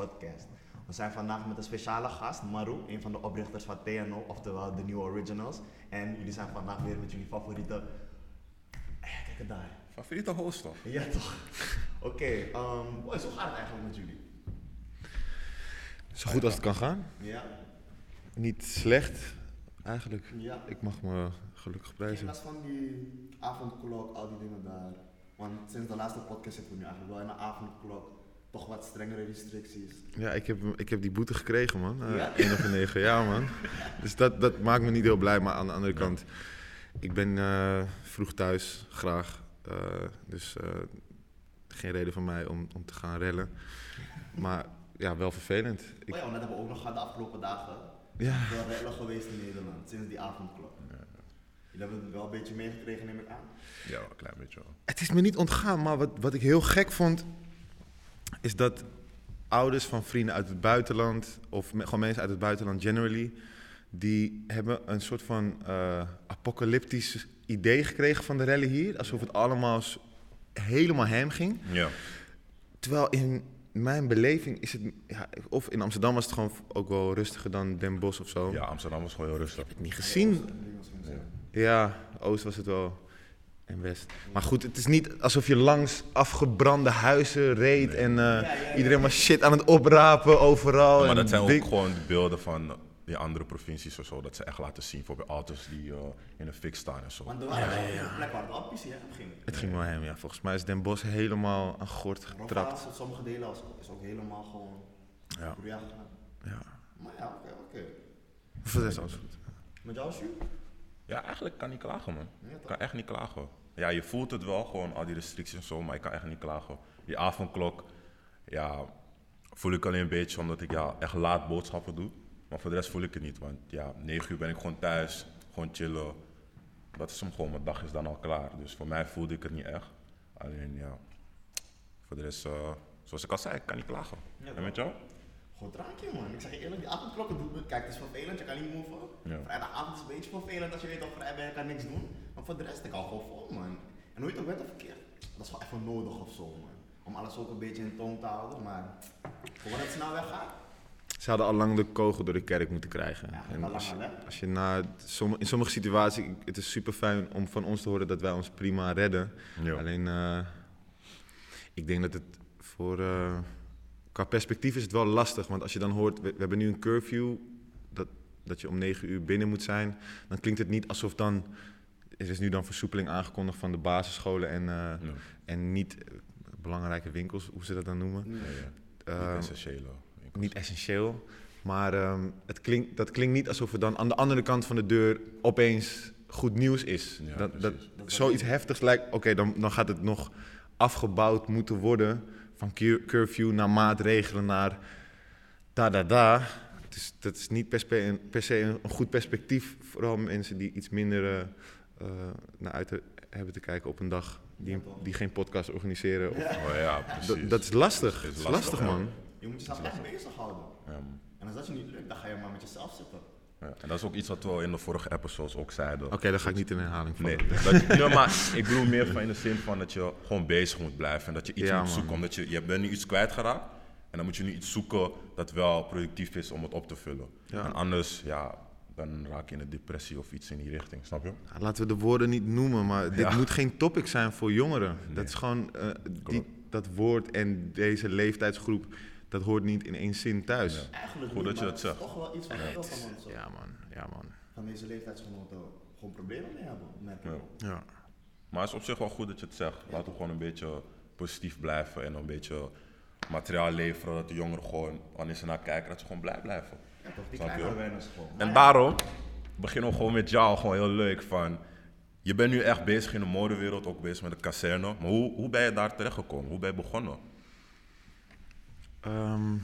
podcast. We zijn vandaag met een speciale gast, Maru, een van de oprichters van TNO, oftewel de New Originals. En jullie zijn vandaag weer met jullie favoriete... Eh, kijk het daar. Favoriete host toch? Ja, toch? Oké, ehm, boys, hoe gaat het eigenlijk met jullie? Zo goed als het kan gaan. Ja? Niet slecht, eigenlijk. Ja. Ik mag me gelukkig In prijzen. plaats van die avondklok, al die dingen daar. Want sinds de laatste podcast zitten we nu eigenlijk wel in een avondklok. Toch wat strengere restricties. Ja, ik heb, ik heb die boete gekregen, man. Eh Ja? 1 over 9, ja, man. Dus dat, dat maakt me niet heel blij. Maar aan de andere kant, ik ben eh, vroeg thuis, graag. Eh, dus eh, geen reden voor mij om, om te gaan rellen. Maar ja, wel vervelend. Ik, Oh ja, dat hebben we ook nog gehad de afgelopen dagen. ja, Wel rellen geweest in Nederland, sinds die avondklok. Jullie hebben het wel een beetje meegekregen, neem ik aan. Ja, een klein beetje wel. het is me niet ontgaan, maar wat, wat ik heel gek vond, is dat ouders van vrienden uit het buitenland, of me- gewoon mensen uit het buitenland generally, die hebben een soort van eh, apocalyptisch idee gekregen van de rellen hier. Alsof het allemaal helemaal hem ging. Ja. Terwijl in mijn beleving is het, ja, of in Amsterdam was het gewoon ook wel rustiger dan Den Bosch of zo. ja, Amsterdam was gewoon heel rustig. Niet gezien. Ja, Oost was het wel. En West. Maar goed, het is niet alsof je langs afgebrande huizen reed en eh, iedereen was shit aan het oprapen overal. maar dat zijn ook gewoon beelden van die andere provincies of zo. Dat ze echt laten zien. Bijvoorbeeld auto's die eh, in een fik staan en zo. Want er plek waar het op is, hè, ging. Het ging wel hem, ja. Volgens mij is Den Bosch helemaal aan gort getrapt. Sommige delen als- is ook helemaal gewoon Ja, ja. Maar ja, oké, oké. Voor de rest alles goed. Met jou? Ja, eigenlijk kan niet klagen, man. Ja, Ik kan echt niet klagen. Ja, je voelt het wel, gewoon al die restricties en zo, maar ik kan echt niet klagen. Die avondklok, ja, voel ik alleen een beetje omdat ik ja, echt laat boodschappen doe. Maar voor de rest voel ik het niet, want ja, 9 uur ben ik gewoon thuis, gewoon chillen. Dat is hem gewoon, mijn dag is dan al klaar. Dus voor mij voelde ik het niet echt. Alleen ja, voor de rest, eh, zoals ik al zei, ik kan niet klagen. Ja, en met jou? Gewoon drankje, man. Ik zeg je eerlijk, die avondklokken doen me. Kijk, het is vervelend, je kan niet moven. Ja. Vrijdagavond is een beetje vervelend als je weet dat vrij ben, je kan niks doen. Maar voor de rest, ik hou gewoon vol, man. En hoe je het ook bent of verkeerd, dat is wel even nodig of zo, man. Om alles ook een beetje in toon te houden, maar voordat het snel weggaat. Ze hadden al lang de kogel door de kerk moeten krijgen. Ja, en al als je, al, als je na, som- in sommige situaties, het is super fijn om van ons te horen dat wij ons prima redden. Ja. Alleen, eh, ik denk dat het voor, eh, qua perspectief is het wel lastig. Want als je dan hoort, we, we hebben nu een curfew, dat, dat je om negen uur binnen moet zijn. Dan klinkt het niet alsof dan, er is nu dan versoepeling aangekondigd van de basisscholen en, eh, en niet eh, belangrijke winkels, hoe ze dat dan noemen. Ja. Ehm, Niet essentiële. winkels. niet essentieel. Maar ehm, het klinkt, dat klinkt niet alsof er dan aan de andere kant van de deur opeens goed nieuws is. Ja, dat, dat, zoiets heftigs lijkt, oké, dan, dan gaat het nog afgebouwd moeten worden. Van cur- curfew naar maatregelen naar da da da. Het is, dat is niet per, spe- een- per se een, goed perspectief. Vooral mensen die iets minder eh, eh, naar uit te- hebben te kijken op een dag. Die, geen podcast organiseren. Of, Oh ja, precies. dat, is lastig. Is Dat is lastig, man. Je moet jezelf echt bezighouden. Ja. En als dat je niet lukt, dan ga je maar met jezelf zitten. Ja, en dat is ook iets wat we in de vorige episodes ook zeiden. Oké, dan ga ik niet in herhaling vallen. Nee, dat, nee, maar ik bedoel meer van in de zin van dat je gewoon bezig moet blijven en dat je iets Ja, moet man. zoeken. Omdat je, je bent nu iets kwijtgeraakt en dan moet je nu iets zoeken dat wel productief is om het op te vullen. Ja. En anders, ja, dan raak je in een depressie of iets in die richting, snap je? Ja, Laten we de woorden niet noemen, maar dit moet geen topic zijn voor jongeren. Nee. Dat is gewoon, eh, die, dat woord en deze leeftijdsgroep, dat hoort niet in één zin thuis. Ja. Eigenlijk Goed dat je dat het is zegt. toch wel iets waar Nee, veel van ons, ja man, ja man. van deze leeftijdsgenoten gewoon problemen mee hebben. merk ik Ja. Ja. Maar het is op zich wel goed dat je het zegt. Laten we gewoon een beetje positief blijven en een beetje materiaal leveren. Dat de jongeren gewoon, wanneer ze naar kijken, dat ze gewoon blij blijven. Ja, toch, die kleine gewoon. Maar En ja, daarom beginnen we gewoon met jou, gewoon heel leuk. Van, je bent nu echt bezig in de modewereld, ook bezig met de kazerne. Maar hoe, hoe ben je daar terechtgekomen? Hoe ben je begonnen? Ehm,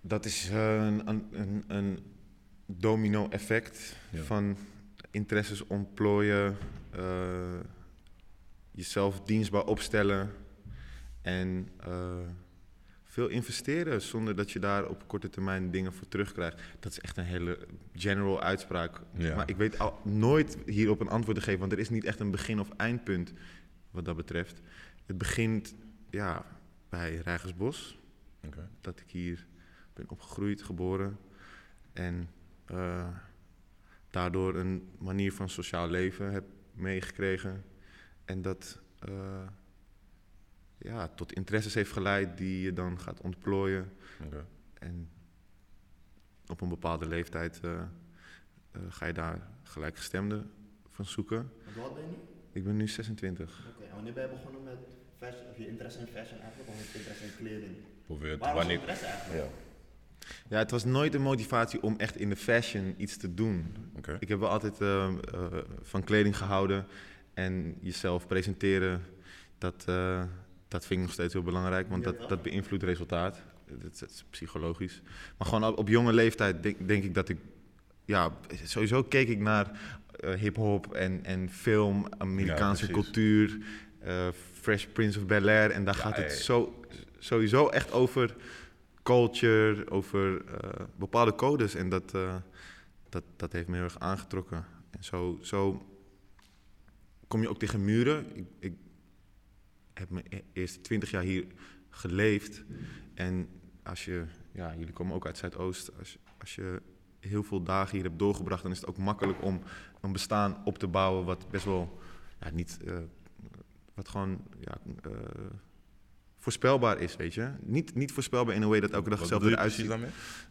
dat is eh, een, een, een, domino-effect Ja. van interesses ontplooien, eh, jezelf dienstbaar opstellen en eh, veel investeren zonder dat je daar op korte termijn dingen voor terugkrijgt. Dat is echt een hele general uitspraak. Ja. Maar ik weet al nooit hierop een antwoord te geven, want er is niet echt een begin- of eindpunt wat dat betreft. Het begint, ja, bij Rijgersbos. Oké. Dat ik hier ben opgegroeid, geboren. En eh, daardoor een manier van sociaal leven heb meegekregen. En dat eh, ja, tot interesses heeft geleid die je dan gaat ontplooien. Oké. En op een bepaalde leeftijd eh, eh, ga je daar gelijkgestemden van zoeken. Oud ben je nu? Ik ben nu 26. Oké, en wanneer ben je begonnen met fashion, of je interesse in fashion eigenlijk, of je interesse in kleding? Hoe wil je het? Waar was je interesse eigenlijk? Ja. Ja, het was nooit een motivatie om echt in de fashion iets te doen. Oké. Ik heb wel altijd eh, eh, van kleding gehouden en jezelf presenteren. Dat, eh, dat vind ik nog steeds heel belangrijk, want Ja, dat, dat beïnvloedt resultaat. Dat, is- dat is psychologisch. Maar gewoon op, op jonge leeftijd denk, denk ik dat ik. Ja, sowieso keek ik naar hip-hop en, en film, Amerikaanse cultuur, eh, Fresh Prince of Bel Air. En daar Ja, gaat het hey. zo, sowieso echt over culture, over eh, bepaalde codes. En dat, eh, dat, dat heeft me heel erg aangetrokken. En zo, zo kom je ook tegen muren. Ik, ik heb mijn e- eerste twintig jaar hier geleefd. En als je, ja, jullie komen ook uit Zuidoost. Als, je- als je heel veel dagen hier hebt doorgebracht, dan is het ook makkelijk om een bestaan op te bouwen wat best wel, ja, niet, eh, wat gewoon, ja, eh, voorspelbaar is, weet je. Niet, niet voorspelbaar in een way dat elke dag hetzelfde eruit ziet. Nou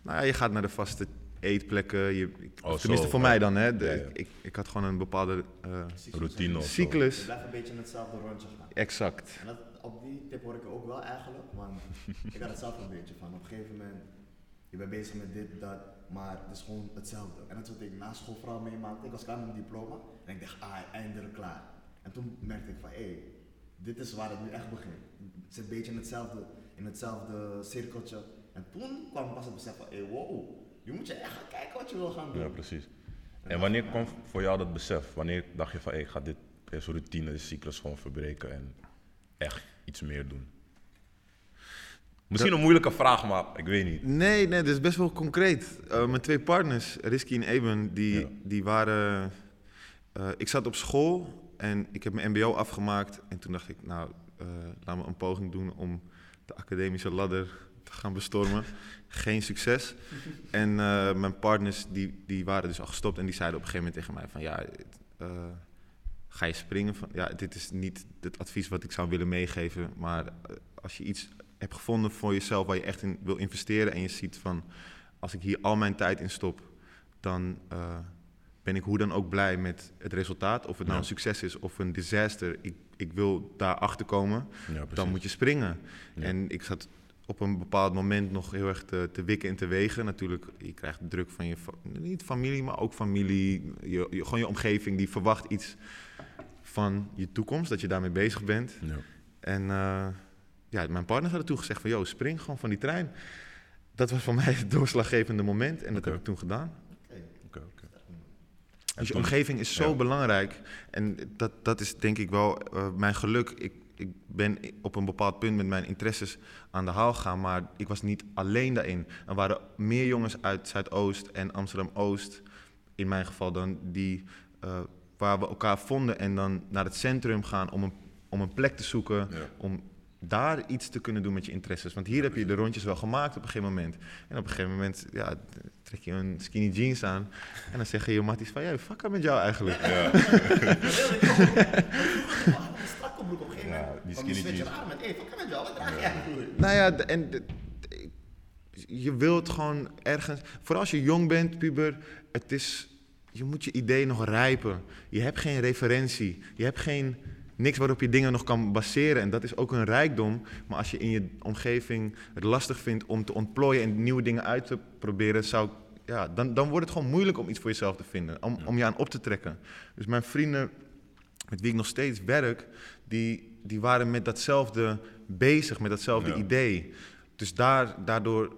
ja, je gaat naar de vaste eetplekken. Je, Oh, tenminste zo, voor ja. mij dan, hè. De- Ja, ja. Ik, ik had gewoon een bepaalde eh, Routine of cyclus. blijft een beetje in hetzelfde rondje gaan. Exact. En dat, op die tip hoor ik ook wel eigenlijk, want ik had het zelf een beetje van. Op een gegeven moment, je bent bezig met dit, dat, maar het is gewoon hetzelfde. En dat is wat ik na school vooral meemaakte. Ik was klaar met mijn diploma en ik dacht, ah. En toen merkte ik van, hé, hey, dit is waar het nu echt begint. Het zit een beetje in hetzelfde, in hetzelfde cirkeltje. En toen kwam pas het besef van, hé, hey, wow, nu moet je echt gaan kijken wat je wil gaan doen. Ja, precies. En wanneer kwam voor jou dat besef? Wanneer dacht je van, hey, ik ga dit deze routine, de cyclus gewoon verbreken en echt iets meer doen? Misschien een moeilijke vraag, maar ik weet niet. Nee, nee, dat is best wel concreet. Eh, mijn twee partners, Risky en Eben, die, Ja. die waren... eh, ik zat op school en ik heb mijn mbo afgemaakt. En toen dacht ik, nou, eh, laat me een poging doen om de academische ladder te gaan bestormen. Geen succes. En eh, mijn partners, die, die waren dus al gestopt en die zeiden op een gegeven moment tegen mij van... Ja, eh, ga je springen? Van, ja, dit is niet het advies wat ik zou willen meegeven. Maar als je iets hebt gevonden voor jezelf waar je echt in wil investeren... en je ziet van, als ik hier al mijn tijd in stop... dan ben ik hoe dan ook blij met het resultaat. Of het nou Ja. een succes is of een disaster. Ik, ik wil daar achter komen Ja, dan moet je springen. Ja. En ik zat op een bepaald moment nog heel erg te, te wikken en te wegen. Natuurlijk, je krijgt druk van je, niet familie, maar ook familie. Je, je- gewoon je omgeving die verwacht iets van je toekomst, dat je daarmee bezig bent. Ja. En eh, ja, mijn partner had toen gezegd van, yo, spring gewoon van die trein. Dat was voor mij het doorslaggevende moment en dat heb ik toen gedaan. Oké. Oké, oké. En Dus je omgeving is zo ja. belangrijk. En dat, dat is denk ik wel eh, mijn geluk. Ik, ik ben op een bepaald punt met mijn interesses aan de haal gegaan. Maar ik was niet alleen daarin. Er waren meer jongens uit Zuidoost en Amsterdam-Oost, in mijn geval dan, die, eh, waar we elkaar vonden. En dan naar het centrum gaan om een, om een plek te zoeken. Ja. Om daar iets te kunnen doen met je interesses. Want hier heb je de rondjes wel gemaakt op een gegeven moment. En op een gegeven moment ja, trek je een skinny jeans aan. En dan zeggen je matties van, ja, fuck met jou eigenlijk. Ja. Een strakke broek op een gegeven Ja, moment. die skinny jeans. aan met, hé, fuck met jou, wat draag jij? Nou ja, en je wilt gewoon ergens, vooral als je jong bent, puber, het is, je moet je idee nog rijpen. Je hebt geen referentie, je hebt geen, niks waarop je dingen nog kan baseren. En dat is ook een rijkdom. Maar als je in je omgeving het lastig vindt om te ontplooien en nieuwe dingen uit te proberen, zou, ja, dan, dan wordt het gewoon moeilijk om iets voor jezelf te vinden, om, om je aan op te trekken. Dus mijn vrienden, met wie ik nog steeds werk, die, die waren met datzelfde bezig, met datzelfde Ja. idee. Dus daar, daardoor,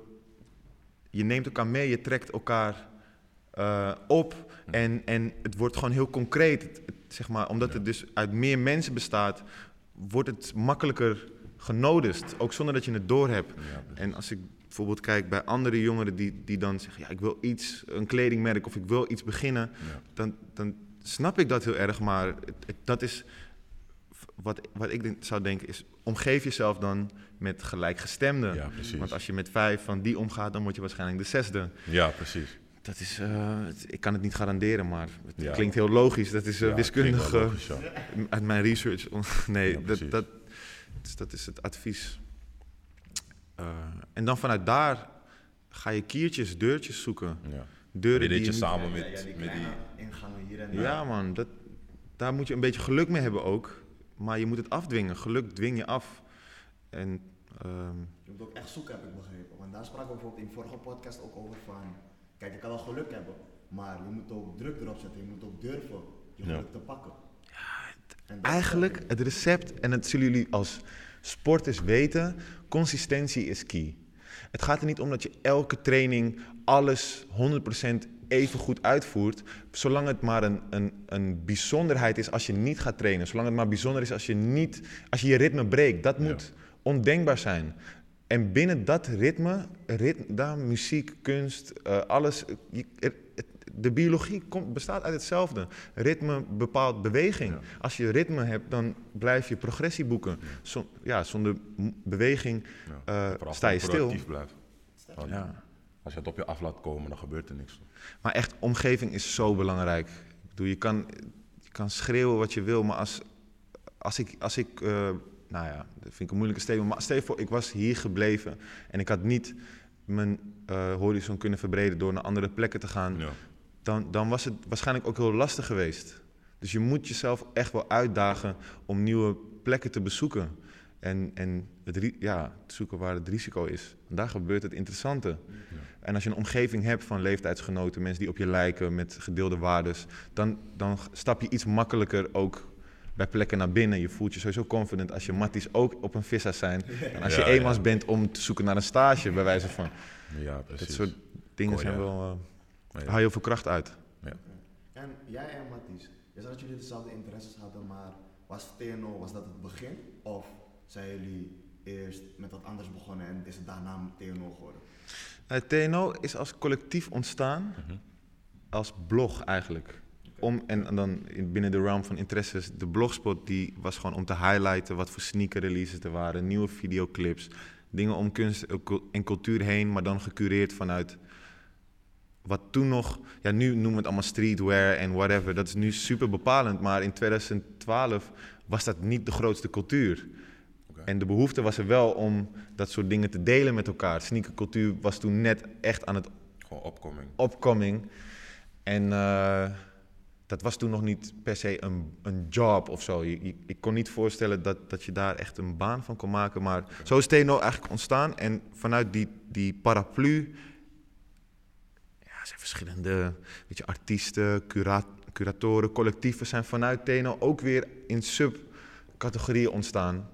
je neemt elkaar mee, je trekt elkaar eh, op en, en het wordt gewoon heel concreet. Het- zeg maar, omdat Ja. het dus uit meer mensen bestaat, wordt het makkelijker genodest, ook zonder dat je het doorhebt. Ja. En als ik bijvoorbeeld kijk bij andere jongeren die, die dan zeggen, ja, ik wil iets, een kledingmerk of ik wil iets beginnen, Ja. dan, dan snap ik dat heel erg, maar het- het- dat is wat, wat ik denk- zou denken is, omgeef jezelf dan met gelijkgestemden. Ja, precies. Want als je met vijf van die omgaat, dan word je waarschijnlijk de zesde. Ja, precies. Dat is, eh, ik kan het niet garanderen, maar het Ja. klinkt heel logisch. Dat is eh, Ja, wiskundig logisch, ja. uit mijn research. nee, Ja, dat, dat, dus dat is het advies. Eh, en dan vanuit daar ga je kiertjes, deurtjes zoeken. Ja. Deuren Die je samen met, die met die... kleine ingangen hier en daar. Ja, man, dat, daar moet je een beetje geluk mee hebben ook. Maar je moet het afdwingen. Geluk dwing je af. En ehm, Je moet ook echt zoeken, heb ik begrepen. Want daar sprak ik bijvoorbeeld in vorige podcast ook over van... Kijk, je kan wel geluk hebben, maar je moet ook druk erop zetten. Je moet ook durven je Ja. geluk te pakken. Eigenlijk het recept, en dat zullen jullie als sporters weten, consistentie is key. Het gaat er niet om dat je elke training alles 100% even goed uitvoert, zolang het maar een, een, een bijzonderheid is als je niet gaat trainen. Zolang het maar bijzonder is als je niet, als je, je ritme breekt. Dat Ja. moet ondenkbaar zijn. En binnen dat ritme, rit, daar, muziek, kunst, eh, alles, je- de biologie komt, bestaat uit hetzelfde. Ritme bepaalt beweging. Ja. Als je ritme hebt, dan blijf je progressie boeken. Zon- ja, zonder beweging Ja. eh, sta je stil. Want Ja. Als je het op je af laat komen, dan gebeurt er niks. Maar echt, omgeving is zo belangrijk. Ik bedoel, je kan, je kan schreeuwen wat je wil, maar als, als ik, als ik eh, nou ja, dat vind ik een moeilijke statement, maar stel je voor, ik was hier gebleven en ik had niet mijn eh, horizon kunnen verbreden door naar andere plekken te gaan, Ja. dan, dan was het waarschijnlijk ook heel lastig geweest. Dus je moet jezelf echt wel uitdagen om nieuwe plekken te bezoeken. En, en het, ja, te zoeken waar het risico is. Daar gebeurt het interessante. En als je een omgeving hebt van leeftijdsgenoten, mensen die op je lijken, met gedeelde waardes, dan, dan stap je iets makkelijker ook bij plekken naar binnen. Je voelt je sowieso confident als je matties ook op een vissa zijn. En als je Ja, eenmaals ja. bent om te zoeken naar een stage, bij wijze van. Ja, Dat soort dingen zijn ja. wel... eh Ja, ja. haal je heel veel kracht uit. En jij en Mathies, je zei dat jullie dezelfde interesses hadden, maar was TNO, was dat het begin? Of zijn jullie eerst met wat anders begonnen en is het daarna TNO geworden? Het TNO is als collectief ontstaan, Mhm. als blog eigenlijk. Om, en, dan in, binnen de realm van interesses, de blogspot die was gewoon om te highlighten wat voor sneaker releases er waren, nieuwe videoclips, dingen om kunst en cultuur heen, maar dan gecureerd vanuit wat toen nog, ja nu noemen we het allemaal streetwear en whatever, dat is nu super bepalend, maar in 2012 was dat niet de grootste cultuur. En de behoefte was er wel om dat soort dingen te delen met elkaar. Sneakercultuur was toen net echt aan het Gewoon opkoming. opkoming. En eh, dat was toen nog niet per se een, een job of zo. Ik kon niet voorstellen dat, dat je daar echt een baan van kon maken. Maar zo is TNO eigenlijk ontstaan. En vanuit die, die paraplu... Ja, zijn verschillende weet je, artiesten, cura- curatoren, collectieven... zijn vanuit TNO ook weer in subcategorieën ontstaan.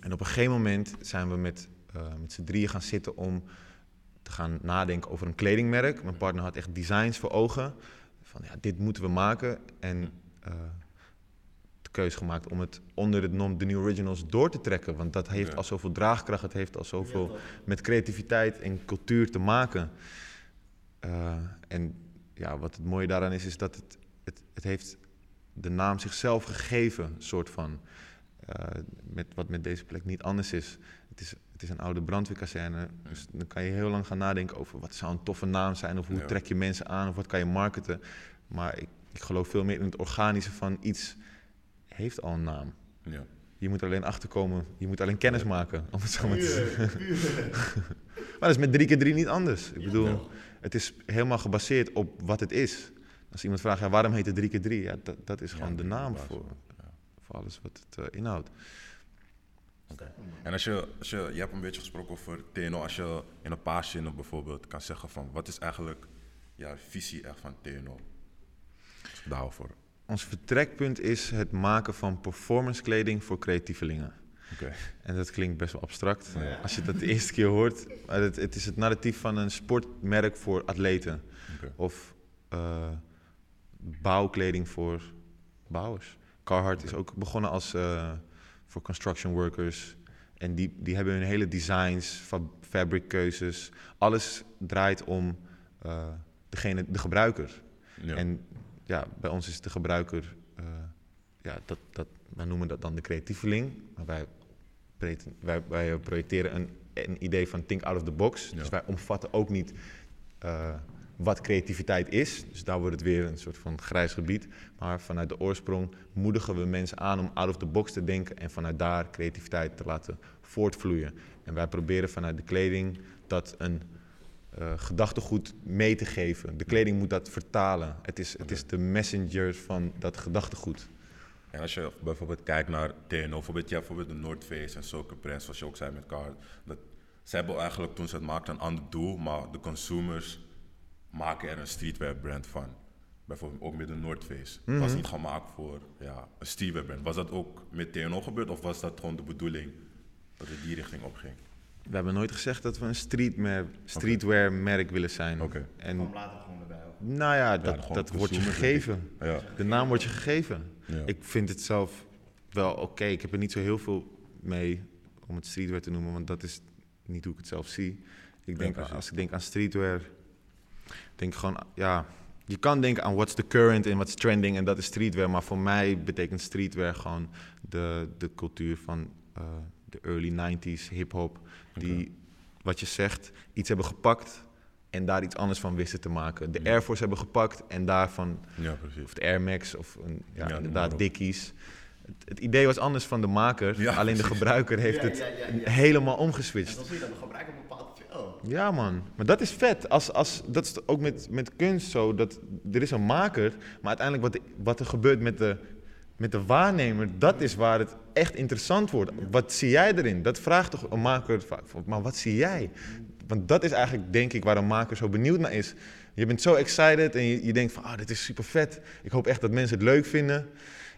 En op een gegeven moment zijn we met, eh, met z'n drieën gaan zitten om te gaan nadenken over een kledingmerk. Mijn partner had echt designs voor ogen. Van ja, dit moeten we maken. En eh, de keuze gemaakt om het onder het nom The New Originals door te trekken. Want dat heeft Ja. al zoveel draagkracht. Het heeft al zoveel Ja, met creativiteit en cultuur te maken. Eh, en ja, wat het mooie daaraan is, is dat het, het, het heeft de naam zichzelf gegeven, soort van. Eh, met, wat met deze plek niet anders is. Het is, het is een oude brandweerkazerne, dus dan kan je heel lang gaan nadenken over wat zou een toffe naam zijn, of hoe Ja. trek je mensen aan, of wat kan je marketen. Maar ik, ik geloof veel meer in het organische van iets heeft al een naam. Ja. Je moet er alleen achterkomen, je moet alleen kennis maken, om het zo maar te. Maar dat is met 3 keer 3 niet anders. Ik bedoel, het is helemaal gebaseerd op wat het is. Als iemand vraagt, ja, waarom heet het 3 keer 3 Ja, dat, dat is gewoon de naam voor, voor alles wat het eh, inhoudt. En als je, als je, je hebt een beetje gesproken over TNO, als je in een paar zinnen bijvoorbeeld kan zeggen van wat is eigenlijk ja, visie echt van TNO? Daarvoor. Ons vertrekpunt is het maken van performance kleding voor creatievelingen. Oké. En dat klinkt best wel abstract Ja. als je dat de eerste keer hoort. Het, het is het narratief van een sportmerk voor atleten. Of eh, bouwkleding voor bouwers. Carhartt is ook begonnen als eh, voor construction workers. En die, die hebben hun hele designs, fa- fabrickeuzes. Alles draait om eh, degene, de gebruiker. Ja. En ja, bij ons is de gebruiker, eh, ja, dat, dat wij noemen dat dan de creatieveling. Maar wij, wij, wij projecteren een, een idee van think out of the box. Ja. Dus wij omvatten ook niet eh, wat creativiteit is. Dus daar wordt het weer een soort van grijs gebied. Maar vanuit de oorsprong moedigen we mensen aan om out of the box te denken en vanuit daar creativiteit te laten voortvloeien. En wij proberen vanuit de kleding dat een eh, gedachtegoed mee te geven. De kleding moet dat vertalen. Het is, het is de messenger van dat gedachtegoed. En als je bijvoorbeeld kijkt naar TNO, bijvoorbeeld, hebt bijvoorbeeld de North en zulke brands, zoals je ook zei met Carl. Dat, ze hebben eigenlijk toen ze het maakten een ander doel, maar de consumers maken er een streetwear brand van. Bijvoorbeeld ook met de North Face. Het was niet gemaakt voor ja, een streetwear brand. Was dat ook met TNO gebeurd of was dat gewoon de bedoeling dat het die richting opging? We hebben nooit gezegd dat we een streetwear, streetwear merk willen zijn. Oké. En kwam later gewoon erbij. hoor. nou ja, dat, dat wordt je gegeven. Ja. De naam wordt je gegeven. Ja. Ik vind het zelf wel oké. Ik heb er niet zo heel veel mee om het streetwear te noemen, want dat is niet hoe ik het zelf zie. Ik denk, als ik denk aan streetwear, denk gewoon, ja, je kan denken aan what's the current en what's trending en dat is streetwear, maar voor mij betekent streetwear gewoon de, de cultuur van eh, de early 90s hip-hop, die, wat je zegt, iets hebben gepakt en daar iets anders van wisten te maken. De Ja. Air Force hebben gepakt en daarvan ja, precies. of de Air Max of een, ja, inderdaad. Dickies. Het, het idee was anders van de maker, Ja, alleen de gebruiker heeft Ja, het ja, ja, ja. helemaal En omgeswitcht. dan zie je dat bepaald veel. Ja man, maar dat is vet. Als, als, dat is ook met, met kunst zo, dat er is een maker, maar uiteindelijk wat, wat er gebeurt met de, met de waarnemer, dat is waar het echt interessant wordt. Wat zie jij erin? Dat vraagt toch een maker vaak, maar wat zie jij? Want dat is eigenlijk denk ik waar een maker zo benieuwd naar is. Je bent zo excited en je, je denkt van, ah, dit is super vet. Ik hoop echt dat mensen het leuk vinden.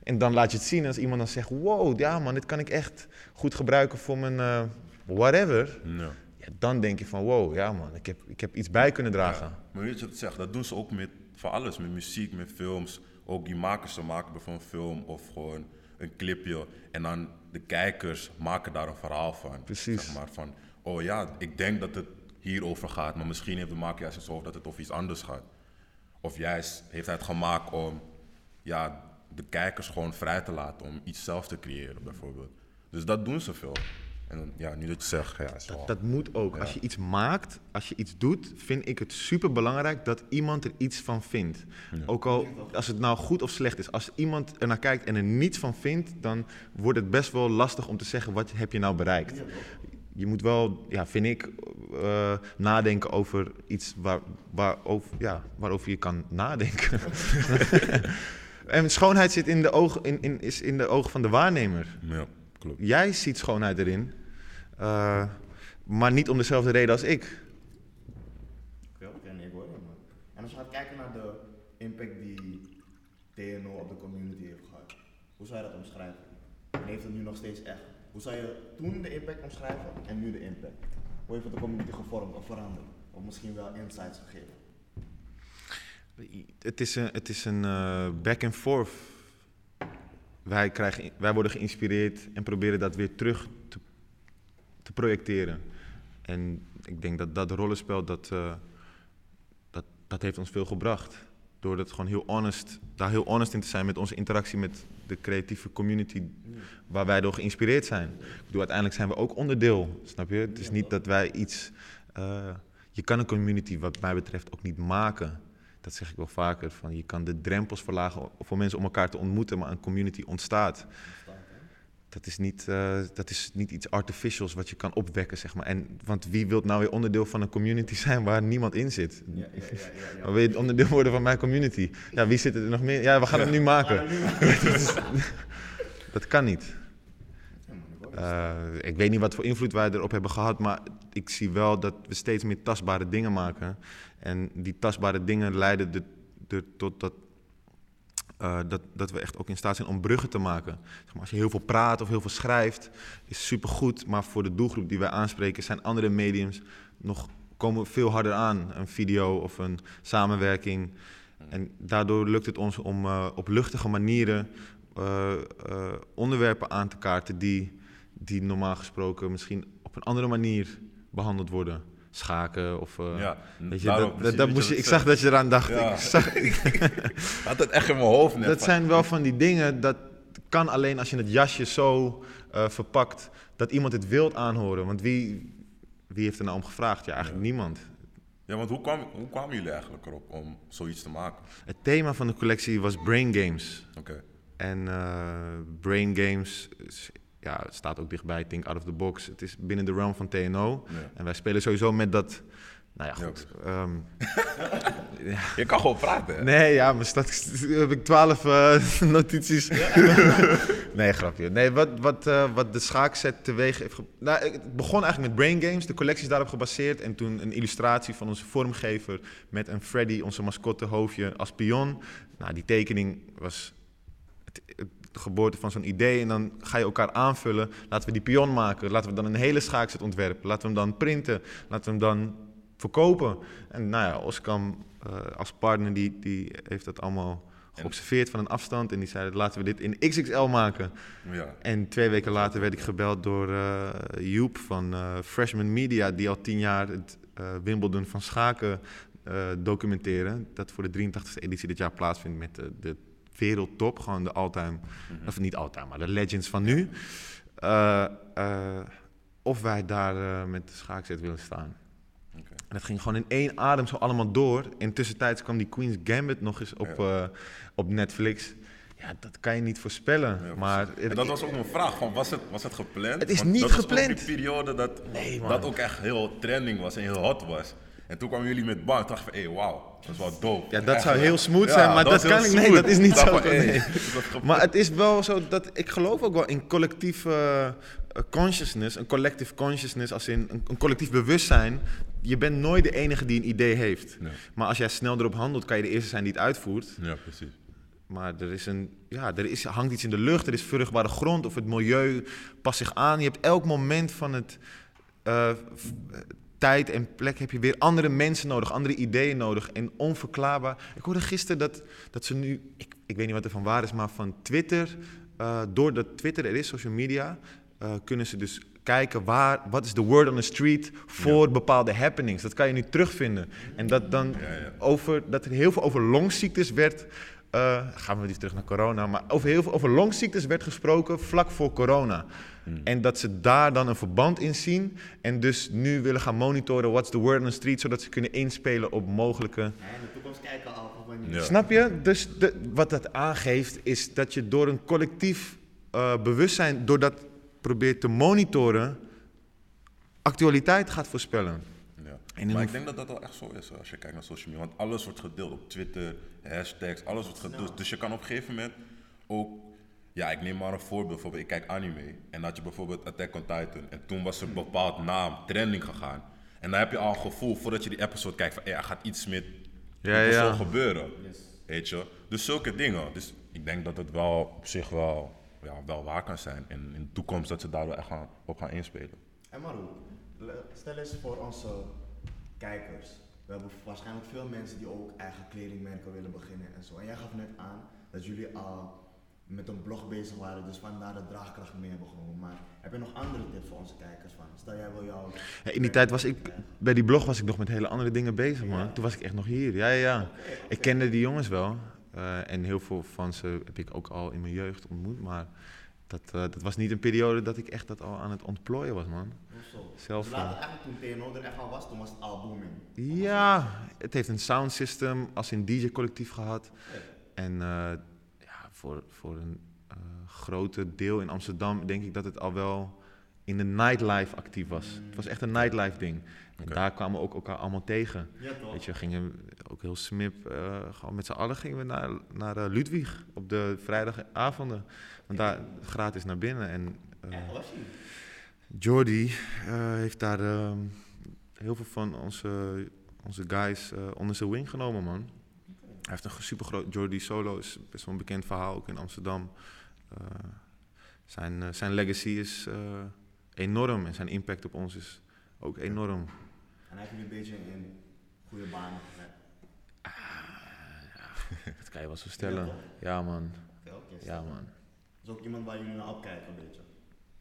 En dan laat je het zien en als iemand dan zegt, wow, ja man, dit kan ik echt goed gebruiken voor mijn eh, whatever. Ja. Dan denk je van wow, ja man, ik heb, ik heb iets bij kunnen dragen. Ja, maar weet je wat ik zeg? Dat doen ze ook met voor alles, met muziek, met films. Ook die makers, ze maken bijvoorbeeld een film of gewoon een clipje. En dan de kijkers maken daar een verhaal van. Precies. Zeg maar van, oh ja, ik denk dat het hierover gaat, maar misschien heeft de maker juist hoofd dat het over iets anders gaat. Of juist heeft hij het gemaakt om ja, de kijkers gewoon vrij te laten om iets zelf te creëren, bijvoorbeeld. Dus dat doen ze veel. En ja, nu dat je zegt, ja, is wel- Dat moet ook. Als je iets maakt, als je iets doet, vind ik het super belangrijk dat iemand er iets van vindt. Ook al als het nou goed of slecht is. Als iemand er naar kijkt en er niets van vindt, dan wordt het best wel lastig om te zeggen wat heb je nou bereikt. Je moet wel, ja, vind ik, eh, nadenken over iets waar, waar over, ja, waarover je kan nadenken. en schoonheid zit in de ogen, in, in, is in de ogen van de waarnemer. ja, klopt. Jij ziet schoonheid erin, eh, maar niet om dezelfde reden als ik. Nee, ik hoor je, man. En als je gaat kijken naar de impact die TNO op de community heeft gehad, hoe zou je dat omschrijven? En heeft het nu nog steeds echt? Hoe zou je toen de impact omschrijven en nu de impact? Hoe heeft het de community gevormd of veranderd? Of misschien wel insights gegeven? Het is een, het is een eh, back and forth. Wij, krijgen, wij worden geïnspireerd en proberen dat weer terug te, te projecteren. En ik denk dat dat rollenspel, dat, eh, dat, dat heeft ons veel gebracht. Door dat gewoon heel honest, daar heel honest in te zijn met onze interactie met de creatieve community waar wij door geïnspireerd zijn. Ik bedoel, uiteindelijk zijn we ook onderdeel, snap je? Het is niet dat wij iets... eh, je kan een community wat mij betreft ook niet maken. Dat zeg ik wel vaker. Van je kan de drempels verlagen voor mensen om elkaar te ontmoeten, maar een community ontstaat. Dat is niet, eh, dat is niet iets artificials wat je kan opwekken, zeg maar. En, want wie wil nou weer onderdeel van een community zijn waar niemand in zit? Ja, ja, ja, ja. wil je onderdeel worden van mijn community. Ja, wie zit er nog meer? Ja, we gaan het nu maken. Dat kan niet. Eh, ik weet niet wat voor invloed wij erop hebben gehad, maar ik zie wel dat we steeds meer tastbare dingen maken. En die tastbare dingen leiden er, tot dat, eh, dat, dat we echt ook in staat zijn om bruggen te maken. Zeg maar, als je heel veel praat of heel veel schrijft, is supergoed, maar voor de doelgroep die wij aanspreken zijn andere mediums nog komen veel harder aan. Een video of een samenwerking. En daardoor lukt het ons om eh, op luchtige manieren eh, onderwerpen aan te kaarten die, die normaal gesproken misschien op een andere manier behandeld worden. Schaken of... eh, Ja, weet je, dat, dat, moest je, ik zag dat je eraan dacht. Ja. Ik zag, had het echt in mijn hoofd net. dat van- zijn wel van die dingen dat... kan alleen als je het jasje zo eh, verpakt dat iemand het wilt aanhoren. Want wie, wie heeft er nou om gevraagd? Ja, eigenlijk niemand. Ja, want hoe, kwam, hoe kwamen jullie eigenlijk erop om zoiets te maken? Het thema van de collectie was Brain Games. Oké. En eh, Brain Games ja, het staat ook dichtbij Think Out of the Box. Het is binnen de realm van TNO. Ja. En wij spelen sowieso met dat... Nou ja, Ja, goed. ehm, Je kan gewoon praten, hè? nee, ja, mijn stad heb ik twaalf eh, notities. nee, grapje. Nee, wat, wat, eh, wat de schaakset teweeg heeft... Nou, het begon eigenlijk met Brain Games. De collectie is daarop gebaseerd. En toen een illustratie van onze vormgever... met een Freddy, onze mascotte, hoofdje als pion. Nou, die tekening was het, het- de geboorte van zo'n idee. En dan ga je elkaar aanvullen. Laten we die pion maken. Laten we dan een hele schaakset ontwerpen. Laten we hem dan printen. Laten we hem dan verkopen. En nou ja, Oskam eh, als partner, die, die heeft dat allemaal geobserveerd van een afstand. En die zei, laten we dit in XXL maken. Ja. En twee weken later werd ik gebeld door eh Joep van eh, Freshman Media, die al tien jaar het Wimbledon van schaken documenteren. Dat voor de 83e editie dit jaar plaatsvindt met de wereldtop, gewoon de all-time, of niet all-time, maar de legends van nu. Eh, eh, of wij daar eh, met de schaakzet willen staan. Oké. En dat ging gewoon in één adem zo allemaal door. En tussentijds kwam die Queen's Gambit nog eens op, Ja. op Netflix. Ja, dat kan je niet voorspellen. Ja, maar. En dat was ook mijn vraag, van, was, het, was het gepland? Het is Want niet dat was gepland. ook die periode dat, Nee, dat ook echt heel trending was en heel hot was. En toen kwamen jullie met bang, dacht ik van, hé, wauw, dat is wel dope. Ja, dat Echt, zou heel smooth Ja, zijn, maar dat, kan ik. Nee, smooth. dat is niet dacht zo. van, nee. Maar het is wel zo dat ik geloof ook wel in collectief eh, consciousness, een collective consciousness, als in een, een collectief bewustzijn. Je bent nooit de enige die een idee heeft. Ja. Maar als jij snel erop handelt, kan je de eerste zijn die het uitvoert. Ja, precies. Maar er, is een, ja, er is, hangt iets in de lucht, er is vruchtbare grond of het milieu past zich aan. Je hebt elk moment van het eh, tijd en plek heb je weer andere mensen nodig, andere ideeën nodig en onverklaarbaar. Ik hoorde gisteren dat, dat ze nu, ik, ik weet niet wat er van waar is, maar van Twitter, eh, doordat Twitter er is, social media, eh, kunnen ze dus kijken waar, wat is de word on the street voor bepaalde happenings. Dat kan je nu terugvinden. En dat dan Ja, ja. over, dat er heel veel over longziektes werd. eh, gaan we weer terug naar corona, maar over heel veel over longziektes werd gesproken vlak voor corona. En dat ze daar dan een verband in zien en dus nu willen gaan monitoren what's the word on the street, zodat ze kunnen inspelen op mogelijke. Ja, in de toekomst kijken al. Ja. Snap je? Dus de, wat dat aangeeft is dat je door een collectief eh, bewustzijn, door dat probeert te monitoren, actualiteit gaat voorspellen. Ja. Maar ik denk dat dat wel echt zo is als je kijkt naar social media. Want alles wordt gedeeld op Twitter, hashtags, alles wordt gedeeld. Dus je kan op een gegeven moment ook... Ja, ik neem maar een voorbeeld. Bijvoorbeeld, ik kijk anime. En had je bijvoorbeeld Attack on Titan. En toen was er een bepaald naam, trending gegaan. En dan heb je al een gevoel, voordat je die episode kijkt, van... Hey, er gaat iets met Ja, ja. gebeuren. Yes. Weet je? Dus zulke dingen. Dus ik denk dat het wel op zich wel, ja, wel waar kan zijn. En in de toekomst dat ze daar wel echt gaan, op gaan inspelen. En Maru, stel eens voor onze kijkers. We hebben waarschijnlijk veel mensen die ook eigen kledingmerken willen beginnen en zo. En jij gaf net aan dat jullie al met een blog bezig waren, dus vandaar de draagkracht mee hebben. Maar heb je nog andere tips voor onze kijkers? Van, stel jij wil jou. Ja, in die tijd was ik, bij die blog was ik nog met hele andere dingen bezig, man. Toen was ik echt nog hier. Ja, ja, ja. Ik kende die jongens wel. eh, en heel veel van ze heb ik ook al in mijn jeugd ontmoet. Maar dat, eh, dat was niet een periode dat ik echt dat al aan het ontplooien was, man. Zo. Zelf, Dus eh, eigenlijk toen TNO er echt al was, toen was het al booming. Ja, het heeft een sound system als een DJ-collectief gehad. En voor, voor een eh grote deel in Amsterdam denk ik dat het al wel in de nightlife actief was. Het was echt een nightlife ding. En daar kwamen we ook elkaar allemaal tegen. Ja toch? Weet je, we gingen ook heel smip, eh, gewoon met z'n allen gingen we naar, naar eh, Ludwig op de vrijdagavonden. Want daar gratis naar binnen. En eh, hij? Jordi eh, heeft daar ehm, heel veel van onze, onze guys eh, onder zijn wing genomen, man. Hij heeft een super groot. Jordi Solo is best wel een bekend verhaal, ook in Amsterdam. Eh, zijn, eh, zijn legacy is eh, enorm en zijn impact op ons is ook enorm. En hij heeft nu een beetje in goede banen gezet. Dat kan je wel zo stellen. Ja? Ja, man. Ja, man. Dat is ook iemand waar jullie naar opkijken, een beetje.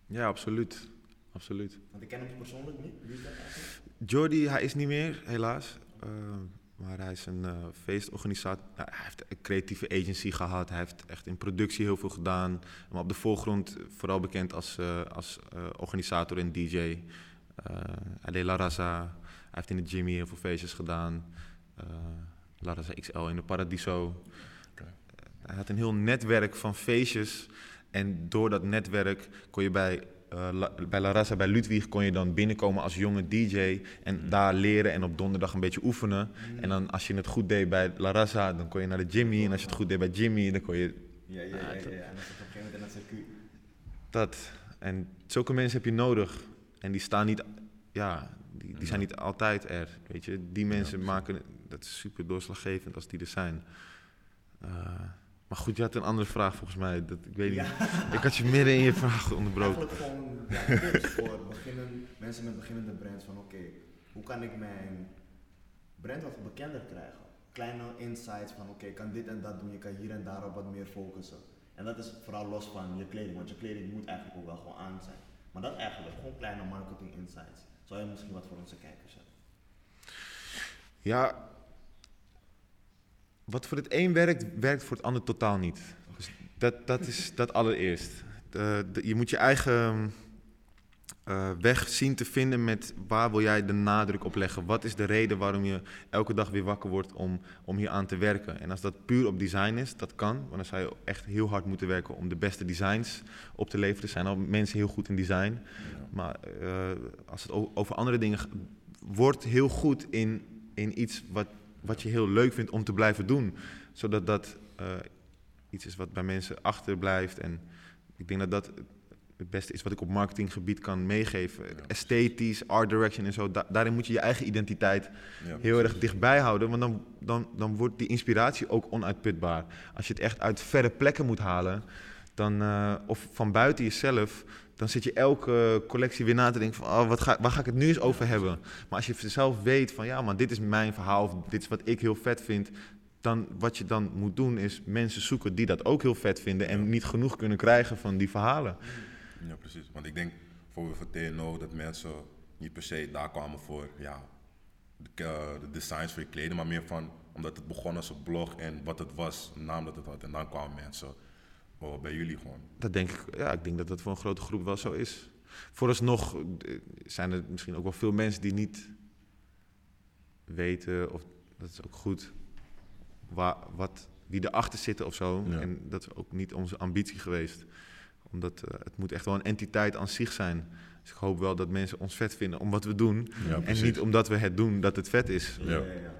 Ja, absoluut. Absoluut. Want ik ken hem persoonlijk niet. Wie is dat eigenlijk? Jordi, hij is niet meer, helaas. Maar hij is een eh, feestorganisator. Nou, hij heeft een creatieve agency gehad. Hij heeft echt in productie heel veel gedaan. Maar op de voorgrond vooral bekend als, eh, als eh, organisator en DJ. Eh hij deed La Raza. Hij heeft in de Jimmy heel veel feestjes gedaan. Eh La Raza XL in de Paradiso. Hij had een heel netwerk van feestjes. En door dat netwerk kon je bij, eh, La, bij La Raza, bij Ludwig, kon je dan binnenkomen als jonge DJ. En daar leren en op donderdag een beetje oefenen. En dan als je het goed deed bij La Raza, dan kon je naar de Jimmy. En als je het goed deed bij Jimmy, dan kon je Ja, ja, ja. ja, ja. En dan zit je op een gegeven moment in dat circuit. dat. En zulke mensen heb je nodig. En die staan niet, ja, die, die zijn niet altijd er. Weet je, die mensen maken, dat is super doorslaggevend als die er zijn. Eh, maar goed, je had een andere vraag volgens mij. Dat, ik weet niet. Ja. Ik had je midden in je vraag onderbroken. Eigenlijk gewoon ja, tips voor beginnen, mensen met beginnende brands van oké, hoe kan ik mijn brand wat bekender krijgen? Kleine insights van oké, ik kan dit en dat doen, je kan hier en daar op wat meer focussen. En dat is vooral los van je kleding, want je kleding moet eigenlijk ook wel gewoon aan zijn. Maar dat eigenlijk, gewoon kleine marketing insights. Zou je misschien wat voor onze kijkers hebben? Ja, wat voor het een werkt, werkt voor het ander totaal niet. Dus dat, dat is dat allereerst. Je moet je eigen eh, weg zien te vinden met waar wil jij de nadruk op leggen. Wat is de reden waarom je elke dag weer wakker wordt om, om hier aan te werken. En als dat puur op design is, dat kan. Want dan zou je echt heel hard moeten werken om de beste designs op te leveren. Er zijn al mensen heel goed in design. Maar eh, als het over andere dingen wordt heel goed in, in iets wat, wat je heel leuk vindt om te blijven doen. Zodat dat eh, iets is wat bij mensen achterblijft. En ik denk dat dat het beste is wat ik op marketinggebied kan meegeven. Ja, Esthetisch, art direction en zo. da- daarin moet je je eigen identiteit Ja, heel erg dichtbij houden. Want dan, dan, dan wordt die inspiratie ook onuitputbaar. Als je het echt uit verre plekken moet halen, dan, eh, of van buiten jezelf, dan zit je elke collectie weer na te denken van, oh, wat ga, waar ga ik het nu eens over hebben? Maar als je zelf weet van, ja man, dit is mijn verhaal, of dit is wat ik heel vet vind, dan wat je dan moet doen is mensen zoeken die dat ook heel vet vinden en niet genoeg kunnen krijgen van die verhalen. Ja, precies. Want ik denk voor, voor TNO dat mensen niet per se daar kwamen voor ja, de, eh, de designs voor je kleding, maar meer van omdat het begon als een blog en wat het was, de naam dat het had. En dan kwamen mensen oh, bij jullie gewoon. Dat denk ik, ja, ik denk dat dat voor een grote groep wel zo is. Vooralsnog eh, zijn er misschien ook wel veel mensen die niet weten, of dat is ook goed, waar, wat, wie erachter zitten of zo. Ja. En dat is ook niet onze ambitie geweest. Omdat eh, het moet echt wel een entiteit aan zich zijn. Dus ik hoop wel dat mensen ons vet vinden om wat we doen. Ja, en niet omdat we het doen dat het vet is. Ja. ja, ja.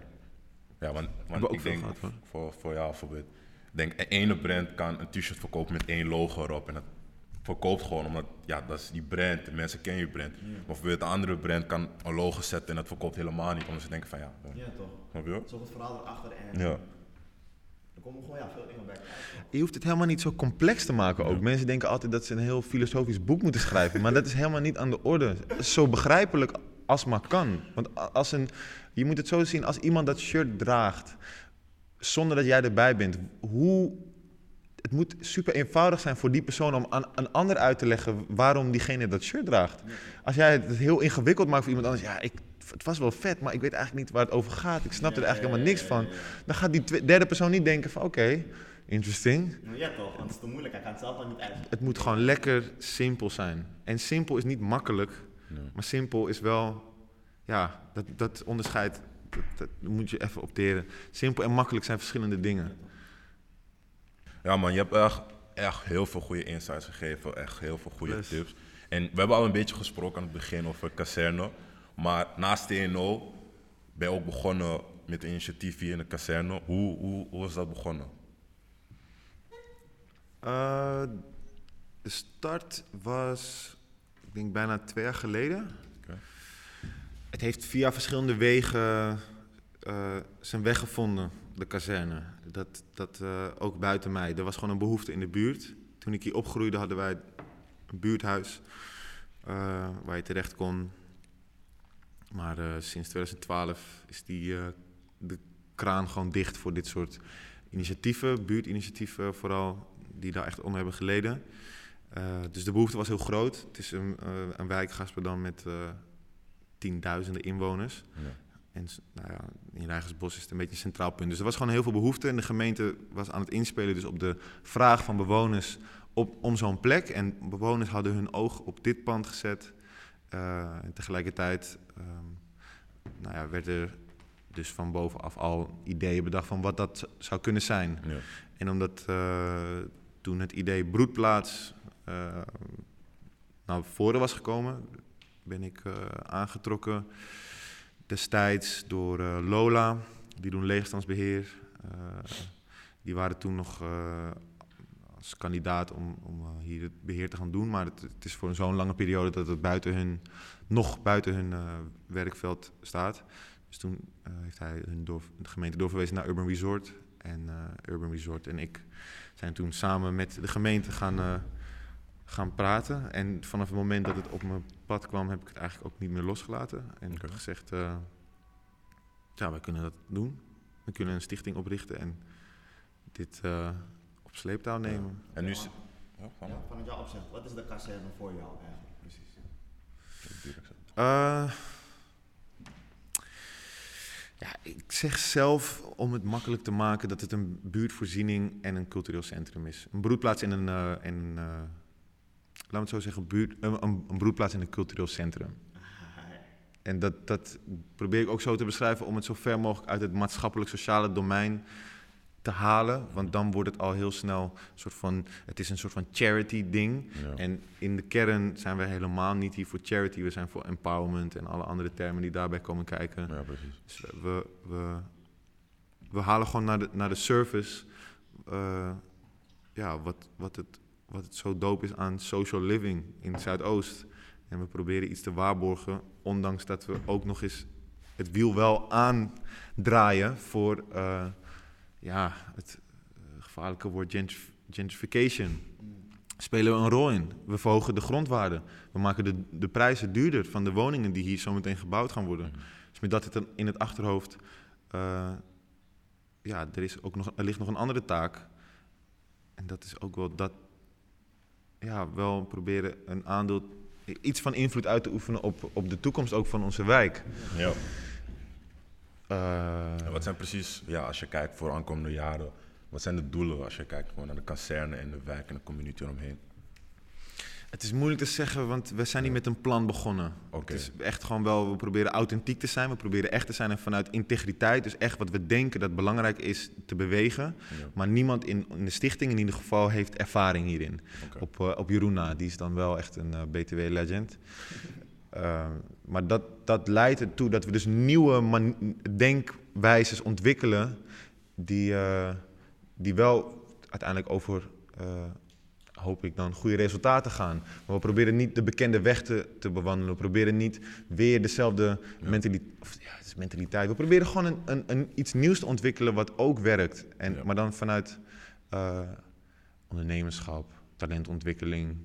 Ja, want, want ik denk, gehad, voor, voor jou bijvoorbeeld, denk een ene brand kan een t-shirt verkopen met één logo erop en dat verkoopt gewoon omdat, ja, dat is die brand, de mensen kennen je brand. Maar bijvoorbeeld een andere brand kan een logo zetten en dat verkoopt helemaal niet, omdat ze denken van ja, Ja, toch? snap je? Zo het verhaal erachter en Ja. er komen gewoon ja, veel dingen bij. Je hoeft het helemaal niet zo complex te maken ook. Ja. Mensen denken altijd dat ze een heel filosofisch boek moeten schrijven. maar dat is helemaal niet aan de orde. Zo begrijpelijk als maar kan. Want als een, je moet het zo zien, als iemand dat shirt draagt... zonder dat jij erbij bent... hoe het moet super eenvoudig zijn voor die persoon om aan een ander uit te leggen waarom diegene dat shirt draagt. Als jij het heel ingewikkeld maakt voor iemand anders, ja, ik, het was wel vet, maar ik weet eigenlijk niet waar het over gaat. Ik snap er eigenlijk helemaal niks van. Dan gaat die derde persoon niet denken van, oké, interesting. Ja, toch? Want het is te moeilijk, hij kan het zelf al niet uit. Het moet gewoon lekker simpel zijn. En simpel is niet makkelijk, maar simpel is wel, ja, dat, dat onderscheid, dat, dat moet je even opteren. Simpel en makkelijk zijn verschillende dingen. Ja man, je hebt echt, echt heel veel goede insights gegeven, echt heel veel goede Plus. tips. En we hebben al een beetje gesproken aan het begin over kazerne, maar naast TNO ben je ook begonnen met een initiatief hier in de kazerne. Hoe, hoe, hoe is dat begonnen? Eh, de start was, ik denk bijna twee jaar geleden. Het heeft via verschillende wegen eh, zijn weg gevonden, de kazerne. Dat, dat eh, ook buiten mij. Er was gewoon een behoefte in de buurt. Toen ik hier opgroeide hadden wij een buurthuis eh, waar je terecht kon. Maar sinds 2012 is die, de kraan gewoon dicht voor dit soort initiatieven, buurtinitiatieven vooral, die daar echt onder hebben geleden. Dus de behoefte was heel groot. Het is een, een wijk met tienduizenden inwoners. Ja. en nou ja, in Rijgersbos is het een beetje een centraal punt. Dus er was gewoon heel veel behoefte en de gemeente was aan het inspelen dus op de vraag van bewoners op, om zo'n plek. En bewoners hadden hun oog op dit pand gezet. Eh, en tegelijkertijd ehm, nou ja, werden er dus van bovenaf al ideeën bedacht van wat dat zou kunnen zijn. Ja. En omdat eh, toen het idee broedplaats eh naar voren was gekomen, ben ik eh, aangetrokken destijds door eh, Lola, die doen leegstandsbeheer. Eh, die waren toen nog als kandidaat om, om hier het beheer te gaan doen, maar het, het is voor zo'n lange periode dat het buiten hun, nog buiten hun werkveld staat. Dus toen heeft hij hun de gemeente doorverwezen naar Urban Resort. En eh, Urban Resort en ik zijn toen samen met de gemeente gaan, gaan praten. En vanaf het moment dat het op mijn pad kwam, heb ik het eigenlijk ook niet meer losgelaten. En ik heb gezegd, eh, ja, wij kunnen dat doen. We kunnen een stichting oprichten en dit eh, op sleeptouw nemen. En nu... Ja, is- Ja, maar. vanuit jouw opzicht, wat is de kazerne voor jou eigenlijk precies? Eh, ja, ik zeg zelf om het makkelijk te maken dat het een buurtvoorziening en een cultureel centrum is. Een broedplaats in een, eh, in een we het zo zeggen, buurt, een, een, een broedplaats in een cultureel centrum. En dat, dat probeer ik ook zo te beschrijven om het zo ver mogelijk uit het maatschappelijk-sociale domein te halen. Want dan wordt het al heel snel een soort van, het is een soort van charity-ding. Ja. En in de kern zijn we helemaal niet hier voor charity, we zijn voor empowerment en alle andere termen die daarbij komen kijken. ja, precies. Dus we, we, we halen gewoon naar de, naar de surface eh, ja, wat, wat, het, wat het zo dope is aan social living in het Zuidoost. En we proberen iets te waarborgen, ondanks dat we ook nog eens het wiel wel aandraaien voor eh, ja, het eh, gevaarlijke woord gentrif- gentrification spelen we een rol in. We verhogen de grondwaarde. We maken de, de prijzen duurder van de woningen die hier zometeen gebouwd gaan worden. Dus met dat in het achterhoofd, eh, ja, er, is ook nog, er ligt nog een andere taak. En dat is ook wel dat, ja, wel proberen een aandeel, iets van invloed uit te oefenen op, op de toekomst ook van onze wijk. Ja. Eh, wat zijn precies, ja, als je kijkt voor aankomende jaren, wat zijn de doelen als je kijkt gewoon naar de kazerne en de wijk en de community eromheen? Het is moeilijk te zeggen, want we zijn niet met een plan begonnen. Het is echt gewoon wel, we proberen authentiek te zijn, we proberen echt te zijn en vanuit integriteit, dus echt wat we denken dat belangrijk is te bewegen. Ja. Maar niemand in, in de stichting in ieder geval heeft ervaring hierin. Op, eh, op Jeroen na, die is dan wel echt een eh, BTW-legend. maar dat, dat leidt ertoe dat we dus nieuwe denkwijzes ontwikkelen die, eh, die wel uiteindelijk over, eh, hoop ik dan, goede resultaten gaan. Maar we proberen niet de bekende weg te, te bewandelen. We proberen niet weer dezelfde Ja. mentaliteit, of, ja, het is mentaliteit. We proberen gewoon een, een, een, iets nieuws te ontwikkelen wat ook werkt. En, Ja. Maar dan vanuit eh, ondernemerschap, talentontwikkeling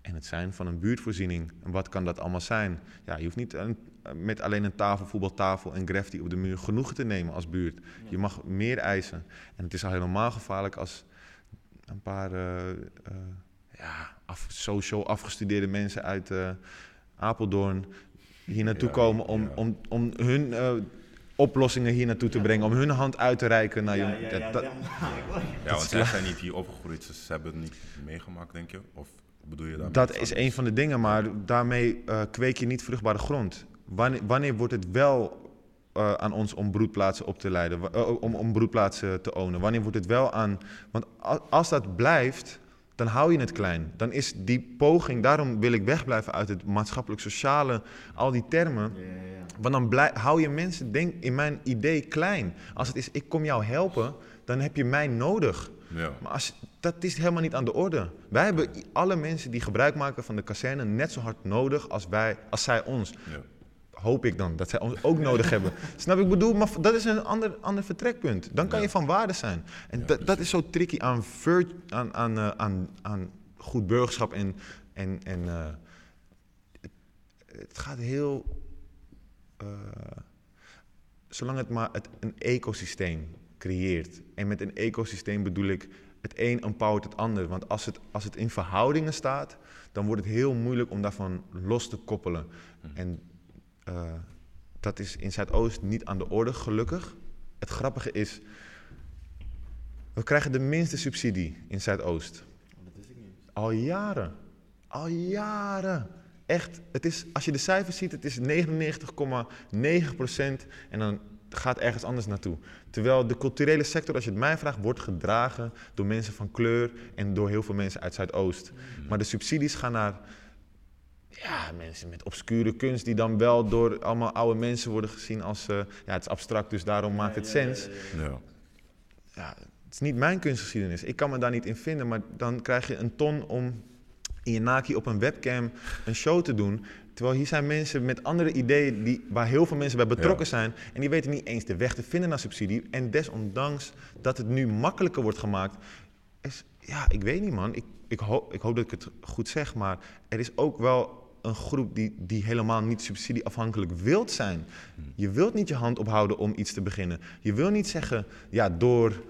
en het zijn van een buurtvoorziening. En wat kan dat allemaal zijn? Ja, je hoeft niet een- met alleen een tafel, voetbaltafel en graffiti op de muur genoegen te nemen als buurt. Je mag meer eisen. En het is al helemaal gevaarlijk als een paar eh, eh, ja, af, social afgestudeerde mensen uit eh, Apeldoorn hier naartoe Ja, komen om, ja. om, om hun eh, oplossingen hier naartoe te brengen, om hun hand uit te reiken naar ja, je. ja, dat- ja, want zij zijn niet hier opgegroeid, dus ze hebben het niet meegemaakt, denk je? Of bedoel je daarmee Dat is een van de dingen, maar daarmee eh, kweek je niet vruchtbare grond. Wanneer, wanneer wordt het wel eh, aan ons om broedplaatsen op te leiden, eh, om, om broedplaatsen te ownen? Wanneer wordt het wel aan... Want als dat blijft, dan hou je het klein. Dan is die poging, daarom wil ik wegblijven uit het maatschappelijk-sociale, al die termen. Want dan hou je mensen, denk in mijn idee, klein. Als het is, ik kom jou helpen, dan heb je mij nodig. Ja. Maar als, dat is helemaal niet aan de orde. Wij hebben alle mensen die gebruik maken van de kazerne net zo hard nodig als, wij, als zij ons. Ja. Hoop ik dan, dat zij ons ook nodig hebben. Snap ik bedoel? Maar dat is een ander, ander vertrekpunt. Dan kan Ja. je van waarde zijn. En Ja, dat, dat is zo tricky aan, aan, aan, eh, aan, aan goed burgerschap. En, en, en eh, het, het gaat heel... eh, zolang het maar het, een ecosysteem creëert. En met een ecosysteem bedoel ik het een empowert het ander. Want als het, als het in verhoudingen staat, dan wordt het heel moeilijk om daarvan los te koppelen. En eh, dat is in Zuidoost niet aan de orde, gelukkig. Het grappige is, we krijgen de minste subsidie in Zuidoost. Dat wist ik niet. Al jaren. Al jaren. Echt, het is, als je de cijfers ziet, het is 99,9% en dan gaat ergens anders naartoe. Terwijl de culturele sector, als je het mij vraagt, wordt gedragen door mensen van kleur en door heel veel mensen uit Zuidoost. Maar de subsidies gaan naar ja, mensen met obscure kunst die dan wel door allemaal oude mensen worden gezien als, eh, ja, het is abstract, dus daarom maakt het Ja, ja, ja, sens ja, ja. Ja. ja, het is niet mijn kunstgeschiedenis. Ik kan me daar niet in vinden. Maar dan krijg je een ton om in je naki op een webcam een show te doen. Terwijl hier zijn mensen met andere ideeën die, waar heel veel mensen bij betrokken Ja. zijn. En die weten niet eens de weg te vinden naar subsidie. En desondanks dat het nu makkelijker wordt gemaakt. Is, ja, ik weet niet man. Ik, ik, hoop, ik hoop dat ik het goed zeg. Maar er is ook wel een groep die, die helemaal niet subsidieafhankelijk wilt zijn. Je wilt niet je hand ophouden om iets te beginnen. Je wil niet zeggen, ja, door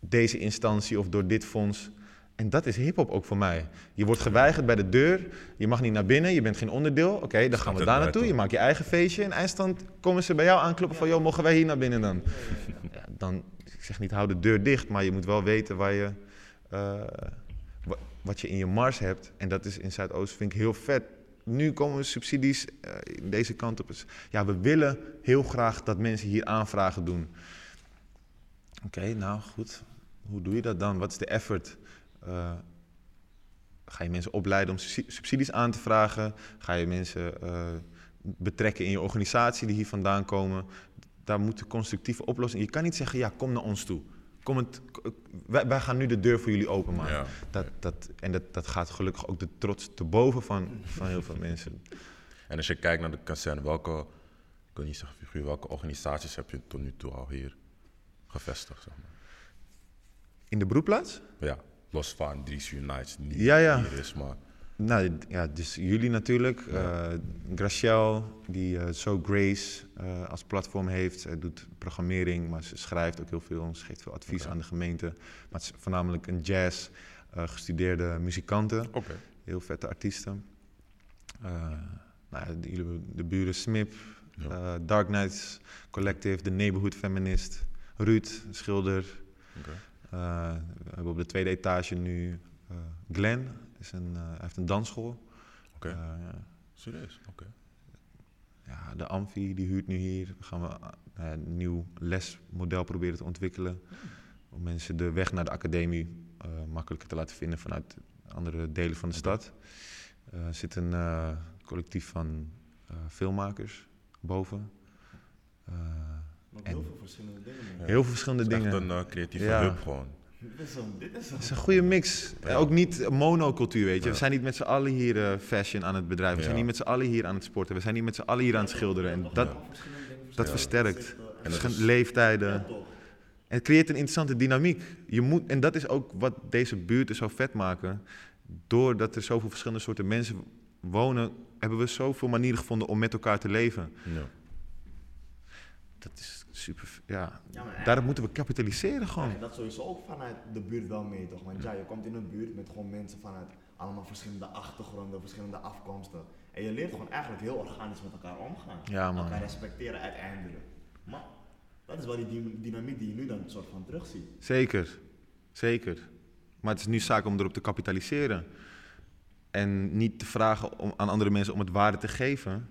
deze instantie of door dit fonds. En dat is hip-hop ook voor mij. Je wordt geweigerd bij de deur, je mag niet naar binnen, je bent geen onderdeel. Oké, dan gaan we daar naartoe. Je maakt je eigen feestje. En eindstand komen ze bij jou aankloppen van, joh, mogen wij hier naar binnen dan? Ja, dan, ik zeg niet, hou de deur dicht, maar je moet wel weten waar je, eh, wat je in je mars hebt. En dat is in Zuidoost, vind ik heel vet. Nu komen subsidies in deze kant op. Dus Ja, we willen heel graag dat mensen hier aanvragen doen. Oké, nou goed. Hoe doe je dat dan? Wat is de effort? Eh, ga je mensen opleiden om subsi- subsidies aan te vragen? Ga je mensen eh, betrekken in je organisatie die hier vandaan komen? Daar moeten constructieve oplossingen. Je kan niet zeggen, ja, kom naar ons toe. Kom het, wij, wij gaan nu de deur voor jullie openmaken. Ja. Dat, dat, en dat, dat gaat gelukkig ook de trots te boven van, van heel veel mensen. En als je kijkt naar de kazerne, welke, ik wil niet zeggen figuur, welke organisaties heb je tot nu toe al hier gevestigd? Zeg maar? In de broedplaats? Ja, los van Dries Unites, die niet Ja, ja. hier is, maar Nou ja, dus jullie natuurlijk. eh Graciel, die eh So Grace eh, als platform heeft. Zij doet programmering, maar ze schrijft ook heel veel. Ze geeft veel advies aan de gemeente. Maar het is voornamelijk een jazz gestudeerde muzikanten. oké. Heel vette artiesten. Nou, de, jullie- de buren Smip, Ja. Dark Knights Collective, The Neighborhood Feminist. Ruud, schilder. Oké. Eh, we hebben op de tweede etage nu Glenn. Is een, eh, hij heeft een dansschool. Oké. Eh, ja. Serieus? Oké. Ja, de Amfi die huurt nu hier. We gaan we eh, een nieuw lesmodel proberen te ontwikkelen. Om mensen de weg naar de academie makkelijker te laten vinden vanuit andere delen van de stad. Er zit een collectief van filmmakers boven. Heel veel verschillende dingen. heel veel verschillende dingen. echt een creatieve Ja. hub gewoon. Dit is een, dit is een... Het is een goede mix. Ja. Ook niet monocultuur, weet je. We zijn niet met z'n allen hier eh, fashion aan het bedrijven. We zijn niet met z'n allen hier aan het sporten. We zijn niet met z'n allen hier aan het schilderen. En dat, dat versterkt. Verschillende leeftijden. En het creëert een interessante dynamiek. Je moet, en dat is ook wat deze buurten zo vet maken. Doordat er zoveel verschillende soorten mensen wonen, hebben we zoveel manieren gevonden om met elkaar te leven. Ja. Dat is super. Ja, Ja, daarop moeten we kapitaliseren gewoon. en dat sowieso ook vanuit de buurt wel mee, toch? Want ja, je komt in een buurt met gewoon mensen vanuit allemaal verschillende achtergronden, verschillende afkomsten. En je leert gewoon eigenlijk heel organisch met elkaar omgaan. Ja, man. Elkaar respecteren uiteindelijk. Maar dat is wel die dy- dynamiek die je nu dan een soort van terugziet. Zeker, zeker. Maar het is nu zaak om erop te kapitaliseren. En niet te vragen om, aan andere mensen om het waarde te geven.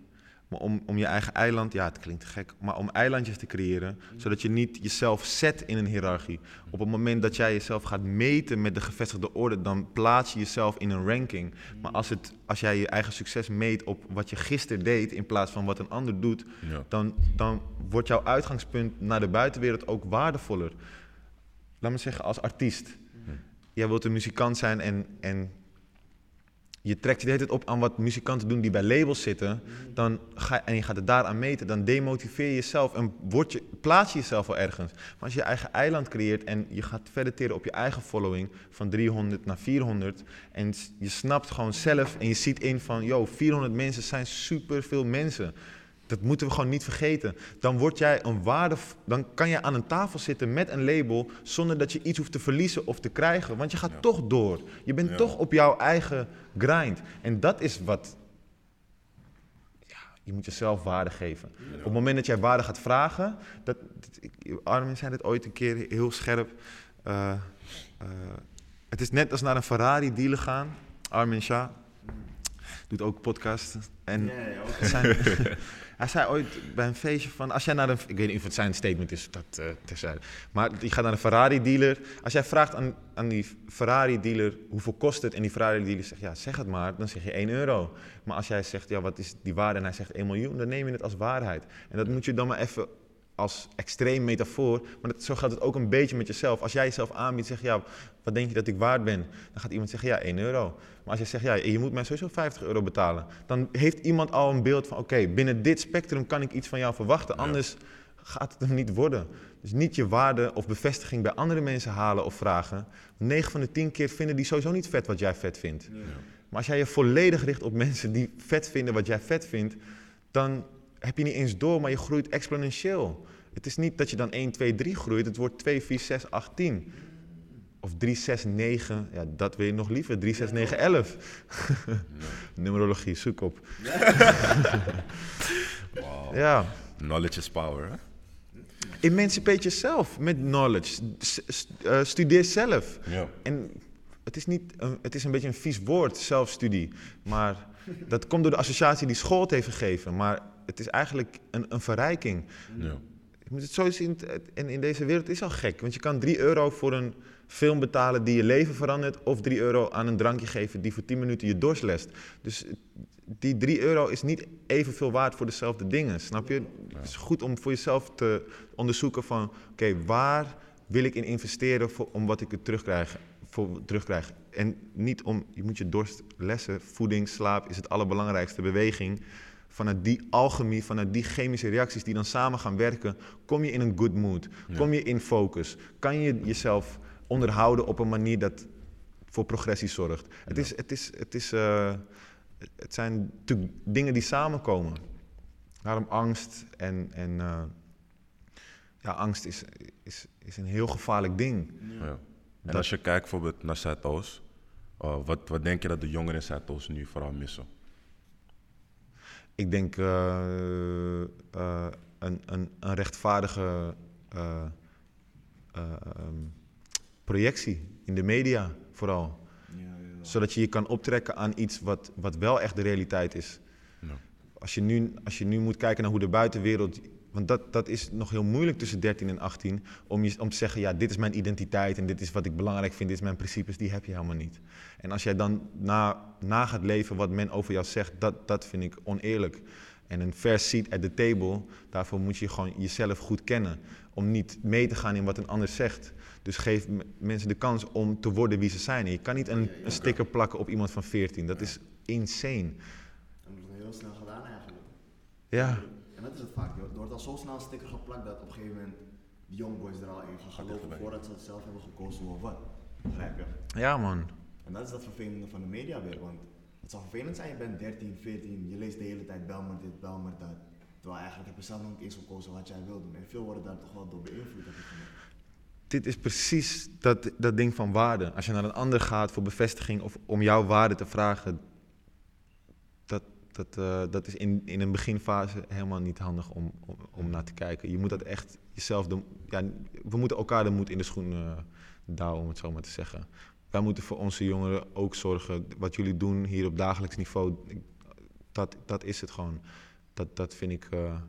Maar om, om je eigen eiland, ja het klinkt gek, maar om eilandjes te creëren. Zodat je niet jezelf zet in een hiërarchie. Op het moment dat jij jezelf gaat meten met de gevestigde orde, dan plaats je jezelf in een ranking. Maar als, het, als jij je eigen succes meet op wat je gisteren deed in plaats van wat een ander doet, Ja. dan, dan wordt jouw uitgangspunt naar de buitenwereld ook waardevoller. Laat me zeggen, als artiest. Jij wilt een muzikant zijn en, en je trekt je de hele tijd op aan wat muzikanten doen die bij labels zitten. Dan ga, en je gaat het daaraan meten, dan demotiveer je jezelf en word je, plaats je jezelf wel ergens. Maar als je je eigen eiland creëert en je gaat verder teren op je eigen following van 300 naar 400 en je snapt gewoon zelf en je ziet in van, yo, 400 mensen zijn superveel mensen. Dat moeten we gewoon niet vergeten. Dan word jij een waarde, dan kan je aan een tafel zitten met een label zonder dat je iets hoeft te verliezen of te krijgen, want je gaat Ja. toch door. Je bent Ja. toch op jouw eigen grind. En dat is wat ja, je moet jezelf waarde geven. Op het moment dat jij waarde gaat vragen, dat, Armin zei dit ooit een keer heel scherp. eh, eh, het is net als naar een Ferrari dealer gaan. Armin Shah doet ook podcast. En er zijn- hij zei ooit bij een feestje van, als jij naar een, ik weet niet of het zijn statement is, dat eh terzijde. Maar je gaat naar een Ferrari dealer. Als jij vraagt aan, aan die Ferrari dealer hoeveel kost het en die Ferrari dealer zegt, ja zeg het maar, dan zeg je 1 euro. Maar als jij zegt, ja wat is die waarde en hij zegt 1 miljoen, dan neem je het als waarheid. En dat moet je dan maar even als extreem metafoor, maar dat, zo gaat het ook een beetje met jezelf. Als jij jezelf aanbiedt, zeg je, ja, wat denk je dat ik waard ben? Dan gaat iemand zeggen, ja, 1 euro. Maar als jij zegt, ja, je moet mij sowieso 50 euro betalen, dan heeft iemand al een beeld van, oké, binnen dit spectrum kan ik iets van jou verwachten, Ja. anders gaat het hem niet worden. Dus niet je waarde of bevestiging bij andere mensen halen of vragen. 9 van de 10 keer vinden die sowieso niet vet wat jij vet vindt. Maar als jij je volledig richt op mensen die vet vinden wat jij vet vindt, dan heb je niet eens door, maar je groeit exponentieel. Het is niet dat je dan 1, 2, 3 groeit, het wordt 2, 4, 6, 8, 10. Of 3, 6, 9, ja, dat wil je nog liever. 3, 6, 9, 11. Numerologie, zoek op. Wauw. Ja. Knowledge is power, hè? Emancipate jezelf met knowledge. S- s- eh, studeer zelf. Ja. En het is, niet een, het is een beetje een vies woord, zelfstudie. Maar dat komt door de associatie die school het heeft gegeven. Maar het is eigenlijk een, een verrijking. ja. Je moet het zo zien, en in deze wereld is al gek. Want je kan 3 euro voor een film betalen die je leven verandert... of 3 euro aan een drankje geven die voor 10 minuten je dorst lest. Dus die 3 euro is niet evenveel waard voor dezelfde dingen, snap je? Het is goed om voor jezelf te onderzoeken van... oké, waar wil ik in investeren voor, om wat ik er terugkrijg, voor terugkrijg? En niet om, je moet je dorst lessen. Voeding, slaap is het allerbelangrijkste. Beweging vanuit die alchemie, vanuit die chemische reacties die dan samen gaan werken, kom je in een good mood. Kom je in focus. Kan je jezelf onderhouden op een manier dat voor progressie zorgt. Het, is, het, is, het, is, eh, het zijn natuurlijk dingen die samenkomen. Daarom angst en, en eh, ja, angst is, is, is een heel gevaarlijk ding. Ja. En Dat- als je kijkt bijvoorbeeld naar Zuidoost, uh, wat, wat denk je dat de jongeren in Zuidoost nu vooral missen? Ik denk eh, eh, een, een, een rechtvaardige eh, eh, ehm, projectie in de media vooral. Ja, ja. Zodat je je kan optrekken aan iets wat, wat wel echt de realiteit is. Ja. Als, je nu, als je nu moet kijken naar hoe de buitenwereld. Want dat, dat is nog heel moeilijk tussen 13 en 18. Om, je, om te zeggen: ja, dit is mijn identiteit en dit is wat ik belangrijk vind, dit is mijn principes, die heb je helemaal niet. En als jij dan na, na gaat leven wat men over jou zegt, dat, dat vind ik oneerlijk. En een fair seat at the table, daarvoor moet je gewoon jezelf goed kennen. Om niet mee te gaan in wat een ander zegt. Dus geef mensen de kans om te worden wie ze zijn. En je kan niet een, een sticker plakken op iemand van 14. Dat is insane. Dat wordt heel snel gedaan eigenlijk. Ja. En dat is het vaak. joh. Er wordt al zo snel een sticker geplakt dat op een gegeven moment die jongboys er al in gaan geloven voordat ze het zelf hebben gekozen of wat. Begrijp je? Ja, man. En dat is dat vervelende van de media weer. Want het zou vervelend zijn, je bent 13, 14, je leest de hele tijd Belmer dit, Belmer dat. Terwijl eigenlijk heb je zelf nog niet eens gekozen wat jij wil doen. En veel worden daar toch wel door beïnvloed, heb ik gemerkt. Dit is precies dat, dat ding van waarde. Als je naar een ander gaat voor bevestiging of om jouw waarde te vragen, dat, eh, dat is in, in een beginfase helemaal niet handig om, om, naar te kijken. Je moet dat echt jezelf doen. Ja, we moeten elkaar de moed in de schoen eh douwen, om het zo maar te zeggen. Wij moeten voor onze jongeren ook zorgen. Wat jullie doen hier op dagelijks niveau, dat, dat is het gewoon. Dat, dat vind ik, eh,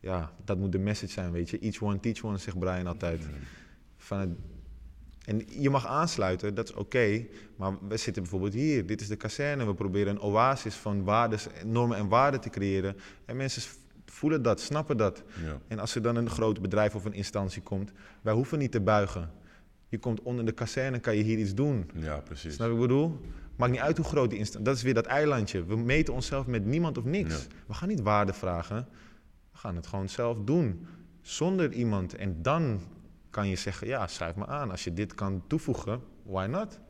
ja, dat moet de message zijn, weet je. Each one, teach one, zegt Brian altijd. Van het, en je mag aansluiten, dat is oké. maar we zitten bijvoorbeeld hier. Dit is de kazerne. We proberen een oasis van waardes, normen en waarden te creëren. En mensen voelen dat, snappen dat. Ja. En als er dan een groot bedrijf of een instantie komt, wij hoeven niet te buigen. Je komt onder de kazerne, kan je hier iets doen. ja, precies. Snap ik bedoel? Maakt niet uit hoe groot die instantie... Dat is weer dat eilandje. We meten onszelf met niemand of niks. Ja. We gaan niet waarde vragen. We gaan het gewoon zelf doen. Zonder iemand. En dan kan je zeggen, ja, schrijf me aan. Als je dit kan toevoegen, why not?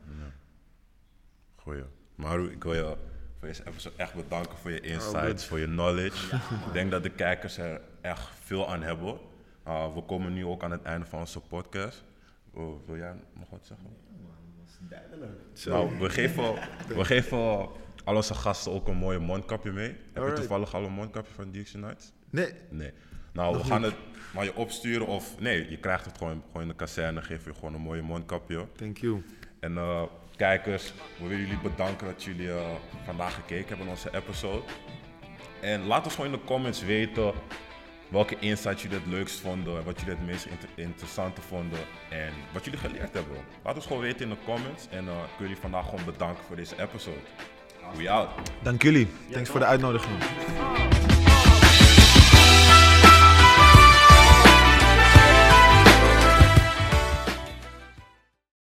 Goeie. Maru, ik wil je voor deze episode echt bedanken voor je Oh, insights, voor je knowledge. ik denk dat de kijkers er echt veel aan hebben. Uh, we komen nu ook aan het einde van onze podcast. Oh, wil jij nog wat zeggen? Ja, man, dat is duidelijk. Nou, we geven, we geven al onze gasten ook een mooie mondkapje mee. Heb je toevallig al een mondkapje van Dixie Nights? Nee, Nee. Nou, we gaan het maar je opsturen of... Nee, je krijgt het gewoon, gewoon in de kazerne. Geef je gewoon een mooie mondkapje. thank you. En eh, kijkers, we willen jullie bedanken dat jullie eh, vandaag gekeken hebben naar onze episode. En laat ons gewoon in de comments weten welke insights jullie het leukst vonden, wat jullie het meest inter- interessante vonden en wat jullie geleerd hebben. Laat ons gewoon weten in de comments en eh, ik wil jullie vandaag gewoon bedanken voor deze episode. We out. Dank jullie. Thanks voor de uitnodiging.